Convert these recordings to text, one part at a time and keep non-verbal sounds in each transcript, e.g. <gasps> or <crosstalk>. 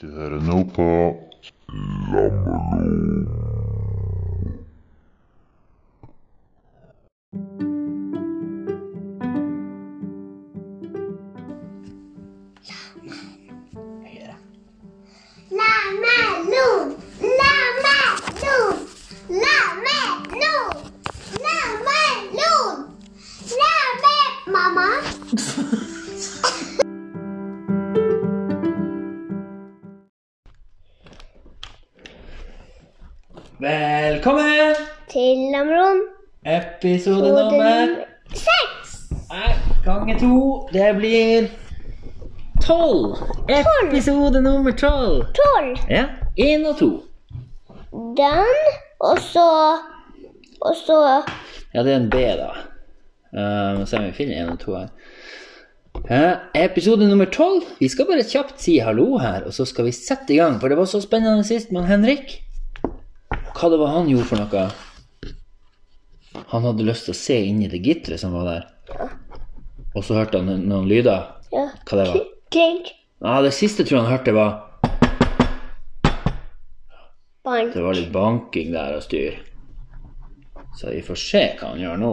Du hører nå på Lammelå. Velkommen! Til Lamron. Episode nummer Seks! Nei, ganger to. Det blir tolv. Episode nummer tolv. Tolv. Ja, én og to. Den, og så Og så Ja, det er en B, da. Uh, se om vi finner én og to her. Uh, episode nummer tolv. Vi skal bare kjapt si hallo her, og så skal vi sette i gang. For det var så spennende sist med Henrik. Hva det var han gjorde for noe? Han hadde lyst til å se inn i det gitteret som var der. Og så hørte han noen, lyder. Ja. Hva det var? Klink. Ja, det siste tror jeg han hørte var Bank. Det var litt banking der og styr. Så vi får se hva han gjør nå.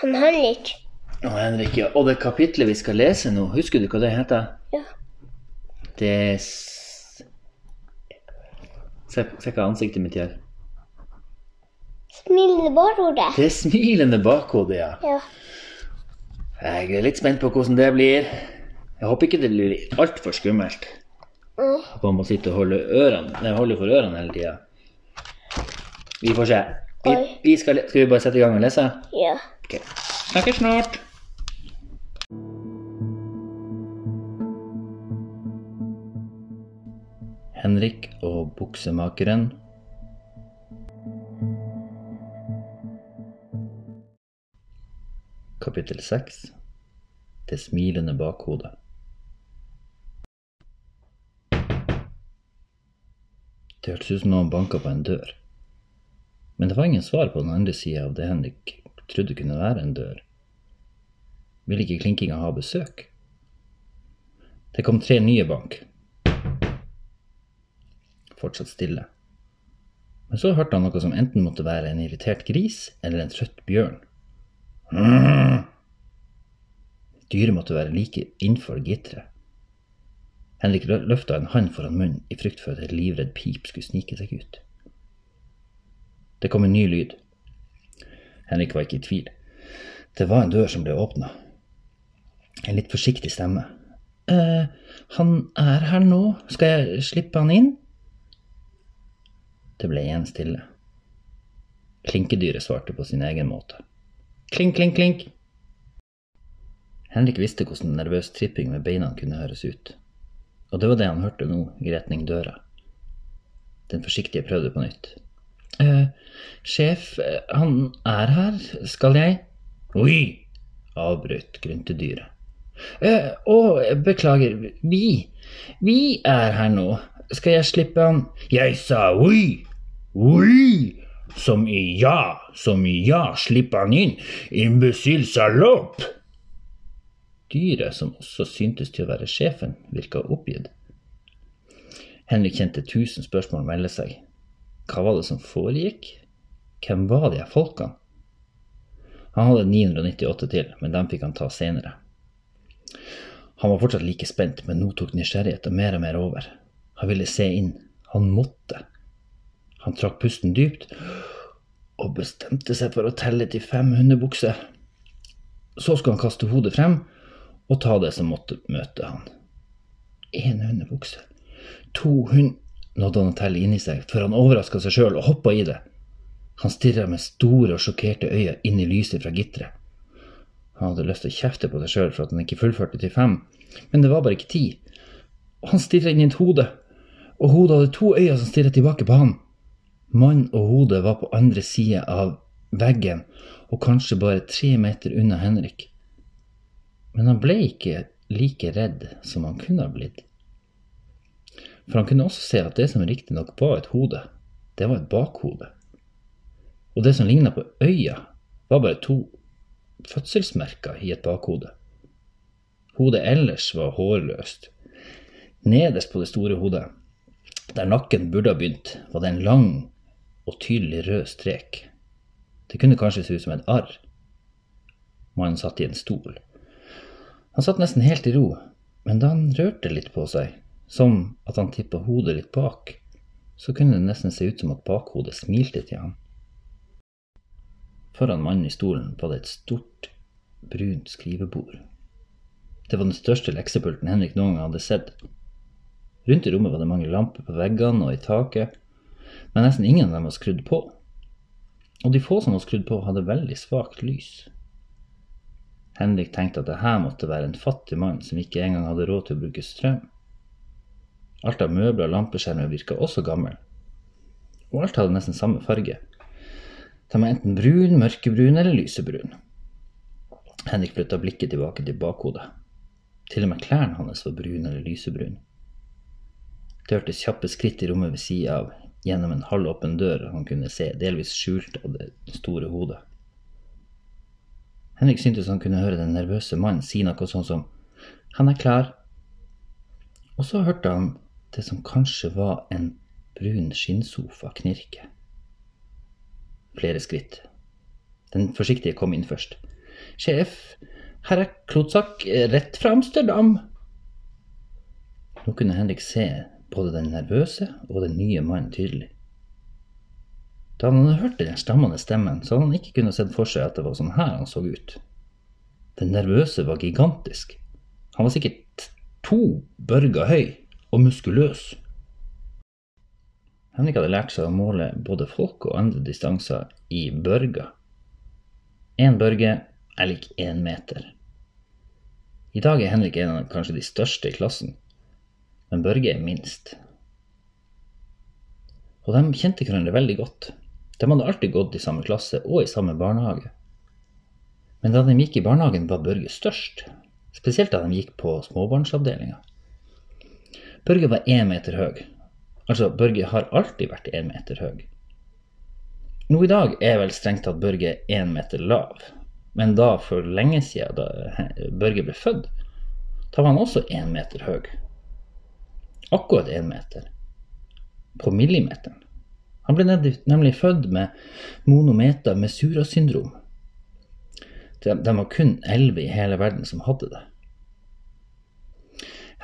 Han Henrik. Og Henrik, ja. Og det kapitlet vi skal lese nå, husker du hva det heter? Ja. Det Se, se hva ansiktet mitt gjør. Smilende bakhode. Det smilende bakhode, ja. Ja. Jeg er litt spent på hvordan det blir. Jeg håper ikke det blir altfor skummelt. Mm. At man må sitte og holde, ørene, nei, holde for ørene hele tida. Vi får se. Vi, vi skal, skal vi bare sette i gang og lese? Ja. Ok. Snakkes snart. Henrik og buksemakeren. Kapittel 6 Det smilende bakhodet. Det hørtes ut som noen banka på en dør. Men det var ingen svar på den andre sida av det Henrik trodde kunne være en dør. Ville ikke klinkinga ha besøk? Det kom tre nye bank. Fortsatt stille. Men så hørte han noe som enten måtte være en irritert gris eller en trøtt bjørn. Dyret måtte være like innenfor gitteret. Henrik lø- løfta en hånd foran munnen i frykt for at et livredd pip skulle snike seg ut. Det kom en ny lyd. Henrik var ikke i tvil. Det var en dør som ble åpna. En litt forsiktig stemme. eh, han er her nå. Skal jeg slippe han inn? Det ble igjen stille. Klinkedyret svarte på sin egen måte. Klink, klink, klink. Henrik visste hvordan nervøs tripping med beina kunne høres ut. Og det var det han hørte nå, i retning døra. Den forsiktige prøvde på nytt. Eh, sjef, han er her. Skal jeg? Oi! avbrøt gryntedyret. Eh, å, beklager, vi. Vi er her nå. Skal jeg slippe han? Jeg sa oi! Oi! Som i ja, som i ja, slipp han inn, imbesill salopp! Dyret, som også syntes til å være sjefen, virka oppgitt. Henrik kjente tusen spørsmål melde seg. Hva var det som foregikk? Hvem var de folkene? Han hadde 998 til, men dem fikk han ta senere. Han var fortsatt like spent, men nå tok nysgjerrigheten mer og mer over. Han ville se inn. Han måtte. Han trakk pusten dypt og bestemte seg for å telle til fem hundebukser. Så skulle han kaste hodet frem og ta det som måtte møte han. Én hundebukse. To hund... nådde han å telle inni seg, før han overraska seg sjøl og hoppa i det. Han stirra med store og sjokkerte øyne inn i lyset fra gitteret. Han hadde lyst til å kjefte på seg sjøl for at han ikke fullførte til fem, men det var bare ikke tid. Han stirra inn i et hode, og hodet hadde to øyne som stirret tilbake på han. Mann og hode var på andre sida av veggen, og kanskje bare tre meter unna Henrik. Men han ble ikke like redd som han kunne ha blitt. For han kunne også se at det som riktignok var et hode, det var et bakhode. Og det som ligna på øya, var bare to fødselsmerker i et bakhode. Hodet ellers var hårløst. Nederst på det store hodet, der nakken burde ha begynt, var det en lang og tydelig rød strek. Det kunne kanskje se ut som et arr. Mannen satt i en stol. Han satt nesten helt i ro, men da han rørte litt på seg, som at han tippa hodet litt bak, så kunne det nesten se ut som at bakhodet smilte til ham. Foran mannen i stolen var det et stort, brunt skrivebord. Det var den største leksepulten Henrik noen gang hadde sett. Rundt i rommet var det mange lamper på veggene og i taket, men nesten ingen av dem var skrudd på. Og de få som var skrudd på, hadde veldig svakt lys. Henrik tenkte at det her måtte være en fattig mann som ikke engang hadde råd til å bruke strøm. Alt av møbler og lampeskjermer virka også gammel, og alt hadde nesten samme farge. De var enten brun, mørkebrun eller lysebrun. Henrik flytta blikket tilbake til bakhodet. Til og med klærne hans var brune eller lysebrune. Det hørtes kjappe skritt i rommet ved sida av, gjennom en halvåpen dør han kunne se, delvis skjult av det store hodet. Henrik syntes han kunne høre den nervøse mannen si noe sånn som Han er klar. Og så hørte han det som kanskje var en brun skinnsofa knirke. Flere skritt. Den forsiktige kom inn først. Sjef, her er Klotsak rett fra Amsterdam. Nå kunne Henrik se både den nervøse og den nye mannen tydelig. Da han hadde hørt den stammende stemmen, så hadde han ikke kunnet sett for seg at det var sånn her han så ut. Den nervøse var gigantisk. Han var sikkert to børger høy og muskuløs. Henrik hadde lært seg å måle både folk og andre distanser i børger. Én børge er lik én meter. I dag er Henrik en av kanskje de største i klassen, men Børge er minst. Og de kjente hverandre veldig godt. De hadde alltid gått i samme klasse og i samme barnehage. Men da de gikk i barnehagen, var Børge størst, spesielt da de gikk på småbarnsavdelinga. Børge var én meter høy. Altså, Børge har alltid vært én meter høy. Nå i dag er vel strengt tatt Børge én meter lav, men da for lenge siden, da Børge ble født, da var han også én meter høy. Akkurat én meter. På millimeteren. Han ble nemlig født med monometer mesura-syndrom. De, de var kun elleve i hele verden som hadde det.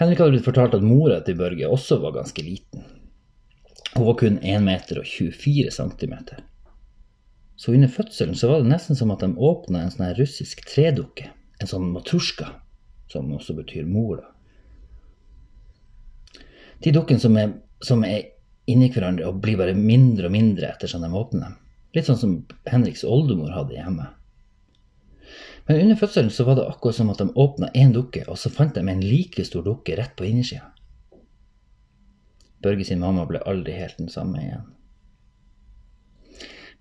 Henrik hadde blitt fortalt at mora til Børge også var ganske liten. Hun var kun 1 meter og 24 centimeter. Så under fødselen så var det nesten som at de åpna en sånn russisk tredukke. En sånn matrusjka, som også betyr mor. da. De dukkene som som er inni hverandre og blir bare mindre og mindre etter som de åpner dem. Litt sånn som Henriks oldemor hadde hjemme. Men under fødselen så var det akkurat som at de åpna én dukke, og så fant de en like stor dukke rett på innersida. Børge sin mamma ble aldri helt den samme igjen.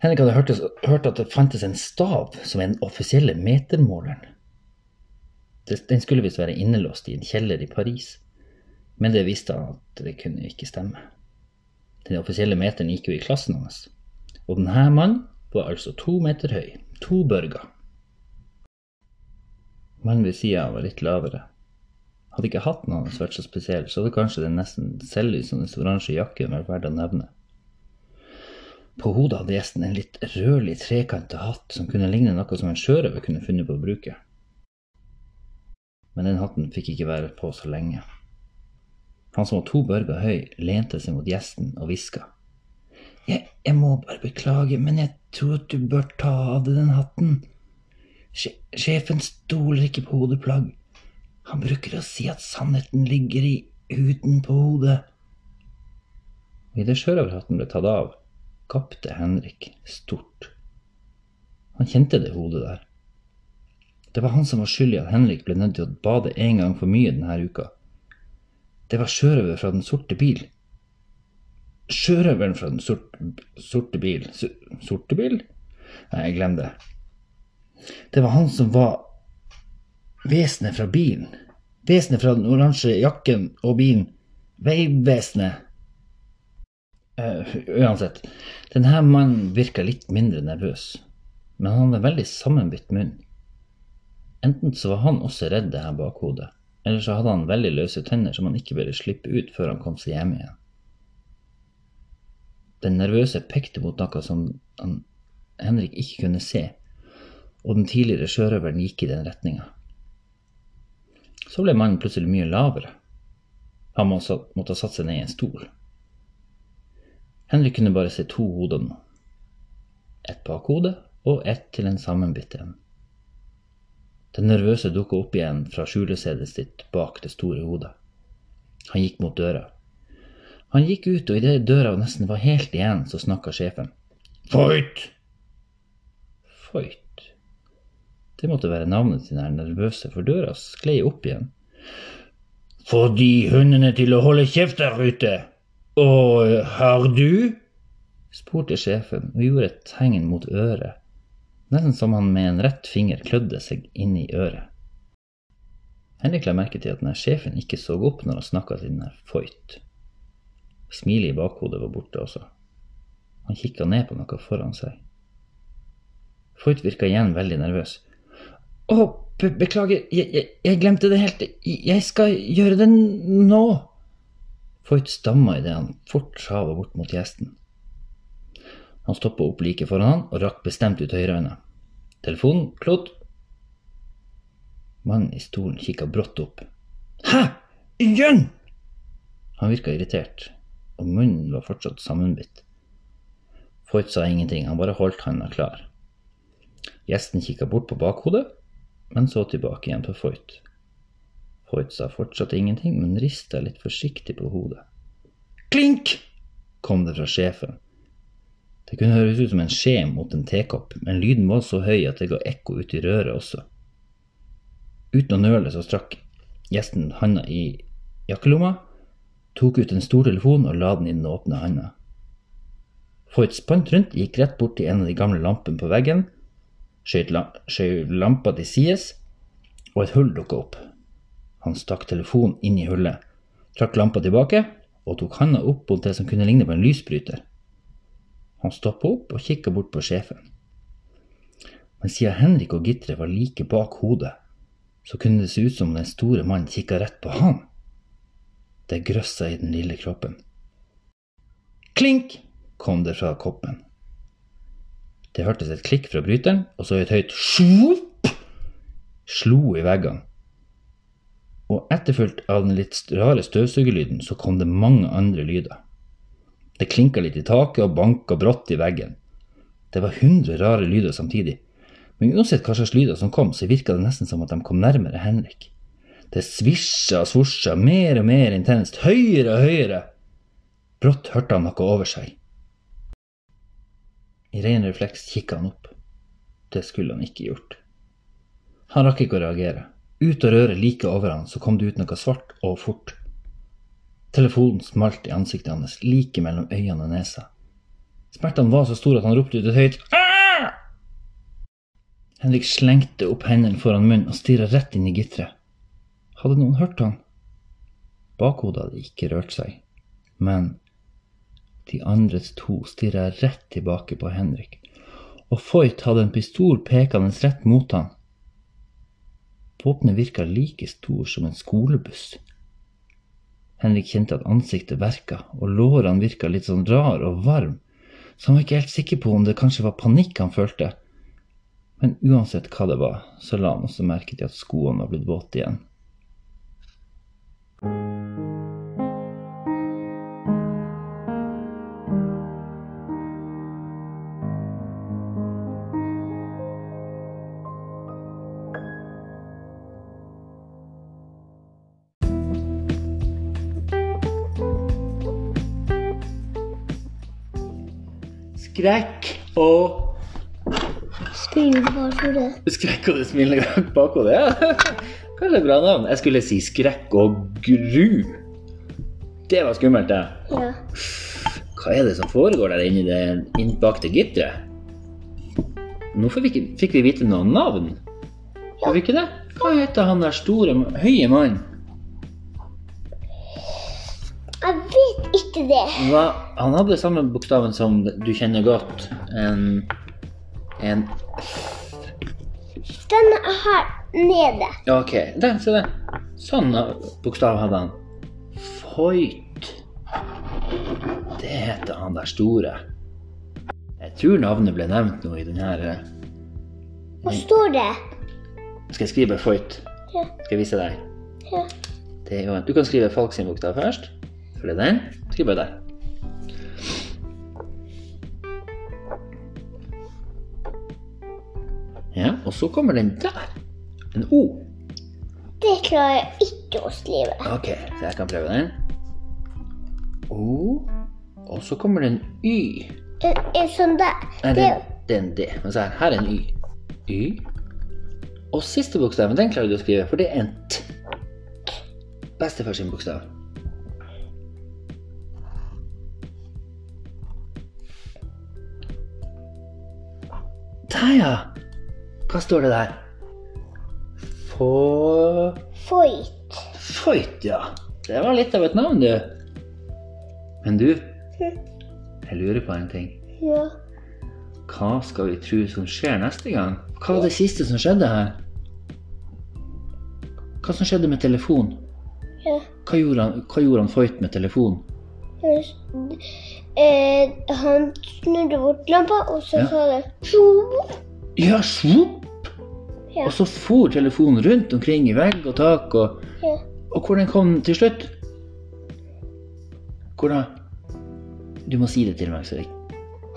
Henrik hadde hørt, hørt at det fantes en stav som er den offisielle metermåleren. Den skulle visst være innelåst i en kjeller i Paris, men det visste han at det kunne ikke stemme. Den offisielle meteren gikk jo i klassen hans, og denne mannen var altså to meter høy, to børger. Mannen ved sida var litt lavere. Hadde ikke hatten hans vært så spesiell, så hadde kanskje den nesten selvlysende oransje jakken vært verdt å nevne. På hodet hadde gjesten en litt rødlig, trekanta hatt som kunne ligne noe som en sjørøver kunne funnet på å bruke. Men den hatten fikk ikke være på så lenge. Han som var to børger høy, lente seg mot gjesten og hviska. Jeg, jeg må bare beklage, men jeg tror at du bør ta av deg den hatten. Sjefen stoler ikke på hodeplagg. Han bruker å si at sannheten ligger i huden på hodet. Idet sjørøverhatten ble tatt av, gapte Henrik stort. Han kjente det hodet der. Det var han som var skyld i at Henrik ble nødt til å bade en gang for mye denne uka. Det var sjørøver fra den sorte bil. Sjørøveren fra den sorte, sorte bil Sorte bil? Nei, jeg glemmer det. Det var han som var vesenet fra bilen. Vesenet fra den oransje jakken og bilen. Veivesenet. Uh, uansett, denne mannen virka litt mindre nervøs, men han hadde veldig sammenbitt munn. Enten så var han også redd det her bakhodet, eller så hadde han veldig løse tenner som han ikke ville slippe ut før han kom seg hjem igjen. Den nervøse pekte mot noe som han, Henrik ikke kunne se, og den tidligere sjørøveren gikk i den retninga. Så ble mannen plutselig mye lavere. Han måtte ha satt seg ned i en stol. Henrik kunne bare se to hoder nå. Et bakhode og ett til en sammenbitt en. Den nervøse dukka opp igjen fra skjulesedet sitt bak det store hodet. Han gikk mot døra. Han gikk ut, og idet døra nesten var helt igjen, så snakka sjefen. Foyt! Foyt. Det måtte være navnet til den nervøse, for døra sklei opp igjen. Få de hundene til å holde kjeft der ute! Og har du? spurte sjefen og gjorde et tegn mot øret, nesten som han med en rett finger klødde seg inn i øret. Henrik la merke til at denne sjefen ikke så opp når han snakka til denne Foyt. Smilet i bakhodet var borte også. Han kikka ned på noe foran seg. Foyt virka igjen veldig nervøs. Å, be beklager, jeg, jeg, jeg, glemte det helt, jeg skal gjøre det nå. Foyt stamma idet han fort sjava bort mot gjesten. Han stoppa opp like foran han og rakk bestemt ut høyrehånda. Telefonen, Klod. Mannen i stolen kikka brått opp. Hæ? Igjen? Han virka irritert, og munnen var fortsatt sammenbitt. Foyt sa ingenting, han bare holdt handa klar. Gjesten kikka bort på bakhodet, men så tilbake igjen på Foyt. Foyt sa fortsatt ingenting, men rista litt forsiktig på hodet. Klink! kom det fra sjefen. Det kunne høres ut som en skje mot en tekopp, men lyden var så høy at det ga ekko ut i røret også. Uten å nøle så strakk gjesten handa i jakkelomma, tok ut en stor telefon og la den i den åpne handa. Foyt spant rundt, gikk rett bort til en av de gamle lampene på veggen, skjøt lampa til sides, og et hull dukka opp. Han stakk telefonen inn i hullet, trakk lampa tilbake og tok handa opp mot det som kunne ligne på en lysbryter. Han stoppa opp og kikka bort på sjefen. Men siden Henrik og Gitre var like bak hodet, så kunne det se ut som den store mannen kikka rett på han. Det grøssa i den lille kroppen. Klink! kom det fra koppen. Det hørtes et klikk fra bryteren, og så et høyt sjopp slo i veggene. Og etterfulgt av den litt rare støvsugerlyden, så kom det mange andre lyder. Det klinka litt i taket og banka brått i veggen. Det var hundre rare lyder samtidig, men uansett hva slags lyder som kom, så virka det nesten som at de kom nærmere Henrik. Det svisja og svosja mer og mer intenst, høyere og høyere. Brått hørte han noe over seg. I ren refleks kikka han opp. Det skulle han ikke gjort. Han rakk ikke å reagere. Ut av røret like over han, så kom det ut noe svart og fort. Telefonen smalt i ansiktet hans, like mellom øynene og nesa. Smertene var så store at han ropte ut et høyt Aah! Henrik slengte opp hendene foran munnen og stirra rett inn i gitteret. Hadde noen hørt han? Bakhodet hadde ikke rørt seg, men de andre to stirra rett tilbake på Henrik, og Foyt hadde en pistol pekende rett mot han. Våpenet virka like stor som en skolebuss. Henrik kjente at ansiktet verka, og lårene virka litt sånn rar og varm, så han var ikke helt sikker på om det kanskje var panikk han følte. Men uansett hva det var, så la han også merke til at skoene var blitt våte igjen. Skrekk og Spiller bare for det. Skrekk og det smilende bakhodet? Ja. Kanskje et bra navn. Jeg skulle si skrekk og gru. Det var skummelt, det. Ja. Hva er det som foregår der inne i det innbakte gitteret? Nå fikk vi ikke, fikk vi vite noen navn. Gjør vi ikke det? Hva heter han der store, høye mannen? Ikke det. Hva? Han hadde samme bokstaven som du kjenner godt. En En Den er her nede. Ok. Der, se der. Sånn bokstav hadde han. Foyt. Det heter han der store. Jeg tror navnet ble nevnt nå i den her eh, Hva står det? Skal jeg skrive Foyt? Ja. Skal jeg vise deg? Ja. Du kan skrive Falk sin bokstav først. Er den. Skriv bare der. Ja, og så kommer den der. En O. Det klarer jeg ikke å skrive. Ok, så jeg kan prøve den. O. Og så kommer det en Y. En, en sånn der. Nei, Det, det, det er en D. Men se her, her er en Y. Y. Og siste bokstaven, den klarer du å skrive, for det er en T. Bestefar sin bokstav. Ja. Hva står det der? Få... Foyt. Foyt, ja. Det var litt av et navn, du. Men du, <laughs> jeg lurer på en ting. Ja. Hva skal vi tro som skjer neste gang? Hva var det siste som skjedde her? Hva som skjedde med telefonen? ja. Hva gjorde han, hva gjorde han Foyt med telefonen? Eh, han snudde bort lampa, og så Ja. sa det tjo. Ja, svopp! Ja. Og så for telefonen rundt omkring i vegg og tak, og, Ja. og hvordan kom den til slutt? Hvor da? Du må si det til meg, Henrik.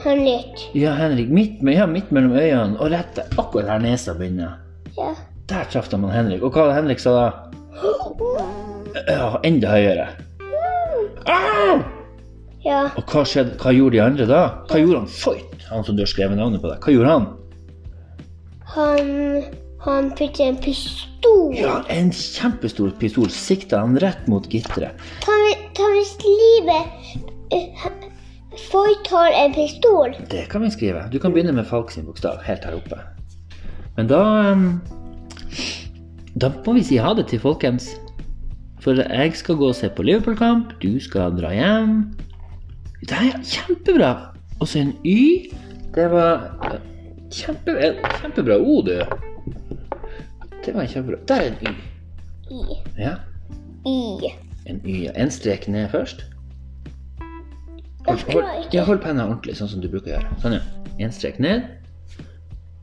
Henrik. Han. Ja, Henrik, midt, ja, midt mellom øynene, og rett der, akkurat der nesa begynner. Ja. Der traff man Henrik. Og hva hadde Henrik sa da? <gasps> Ja, enda høyere. Au! Ja. Og hva, skjedde, hva gjorde de andre da? Hva gjorde han Foyt, han som du har skrevet navnet på deg? Hva gjorde han? Han Han fikk en pistol. Ja, en kjempestor pistol sikta han rett mot gitteret. Kan vi, skrive Foyt har en pistol. Det kan vi skrive. Du kan begynne med Falk sin bokstav helt her oppe. Men da Da må vi si ha det til folkens. For jeg skal gå og se på Liverpool-kamp, du skal dra hjem. Det er kjempebra! Og så en Y. Det var eh, kjempe, kjempebra O, du. Det var kjempebra. Der er en Y. I. Ja, Y. en Y. ja. En strek ned først. Hold, hold, ja, hold penna ordentlig, sånn som du bruker å gjøre. Sånn, ja. En strek ned.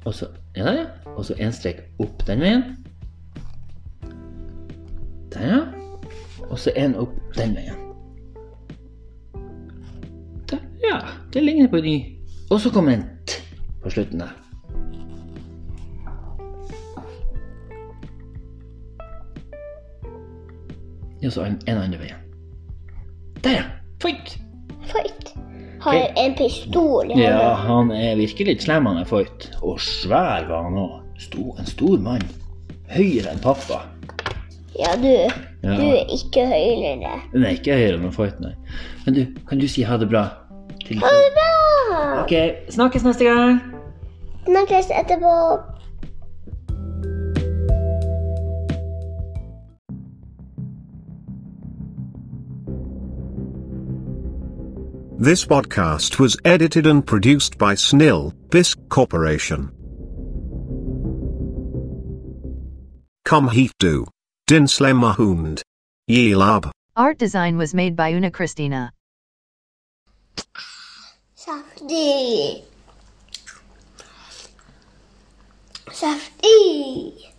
Og så ja, der, ja. Og så en strek opp den veien. Der, ja. Og så en opp den veien. Ja. Det ligner på en Y. Og så kommer en T på slutten der. Ja, så en, en andre veien. Der, ja. Foyt! Foyt har en pistol. i Ja, han er virkelig slem, han er Foyt. Og svær var han òg. En stor mann. Høyere enn pappa. Ja, du. Ja. Du er ikke høyere. Nei, ikke høyere enn Foyt, nei. Men du, kan du si ha det bra? Til Ha det bra! Ok, snakkes neste gang. Snakkes etterpå. This podcast was edited and produced by Snil, Bisc Corporation. Kom hit du. Din slemma hund. Yelab. Art design was made by Una Christina. Safety. Safety.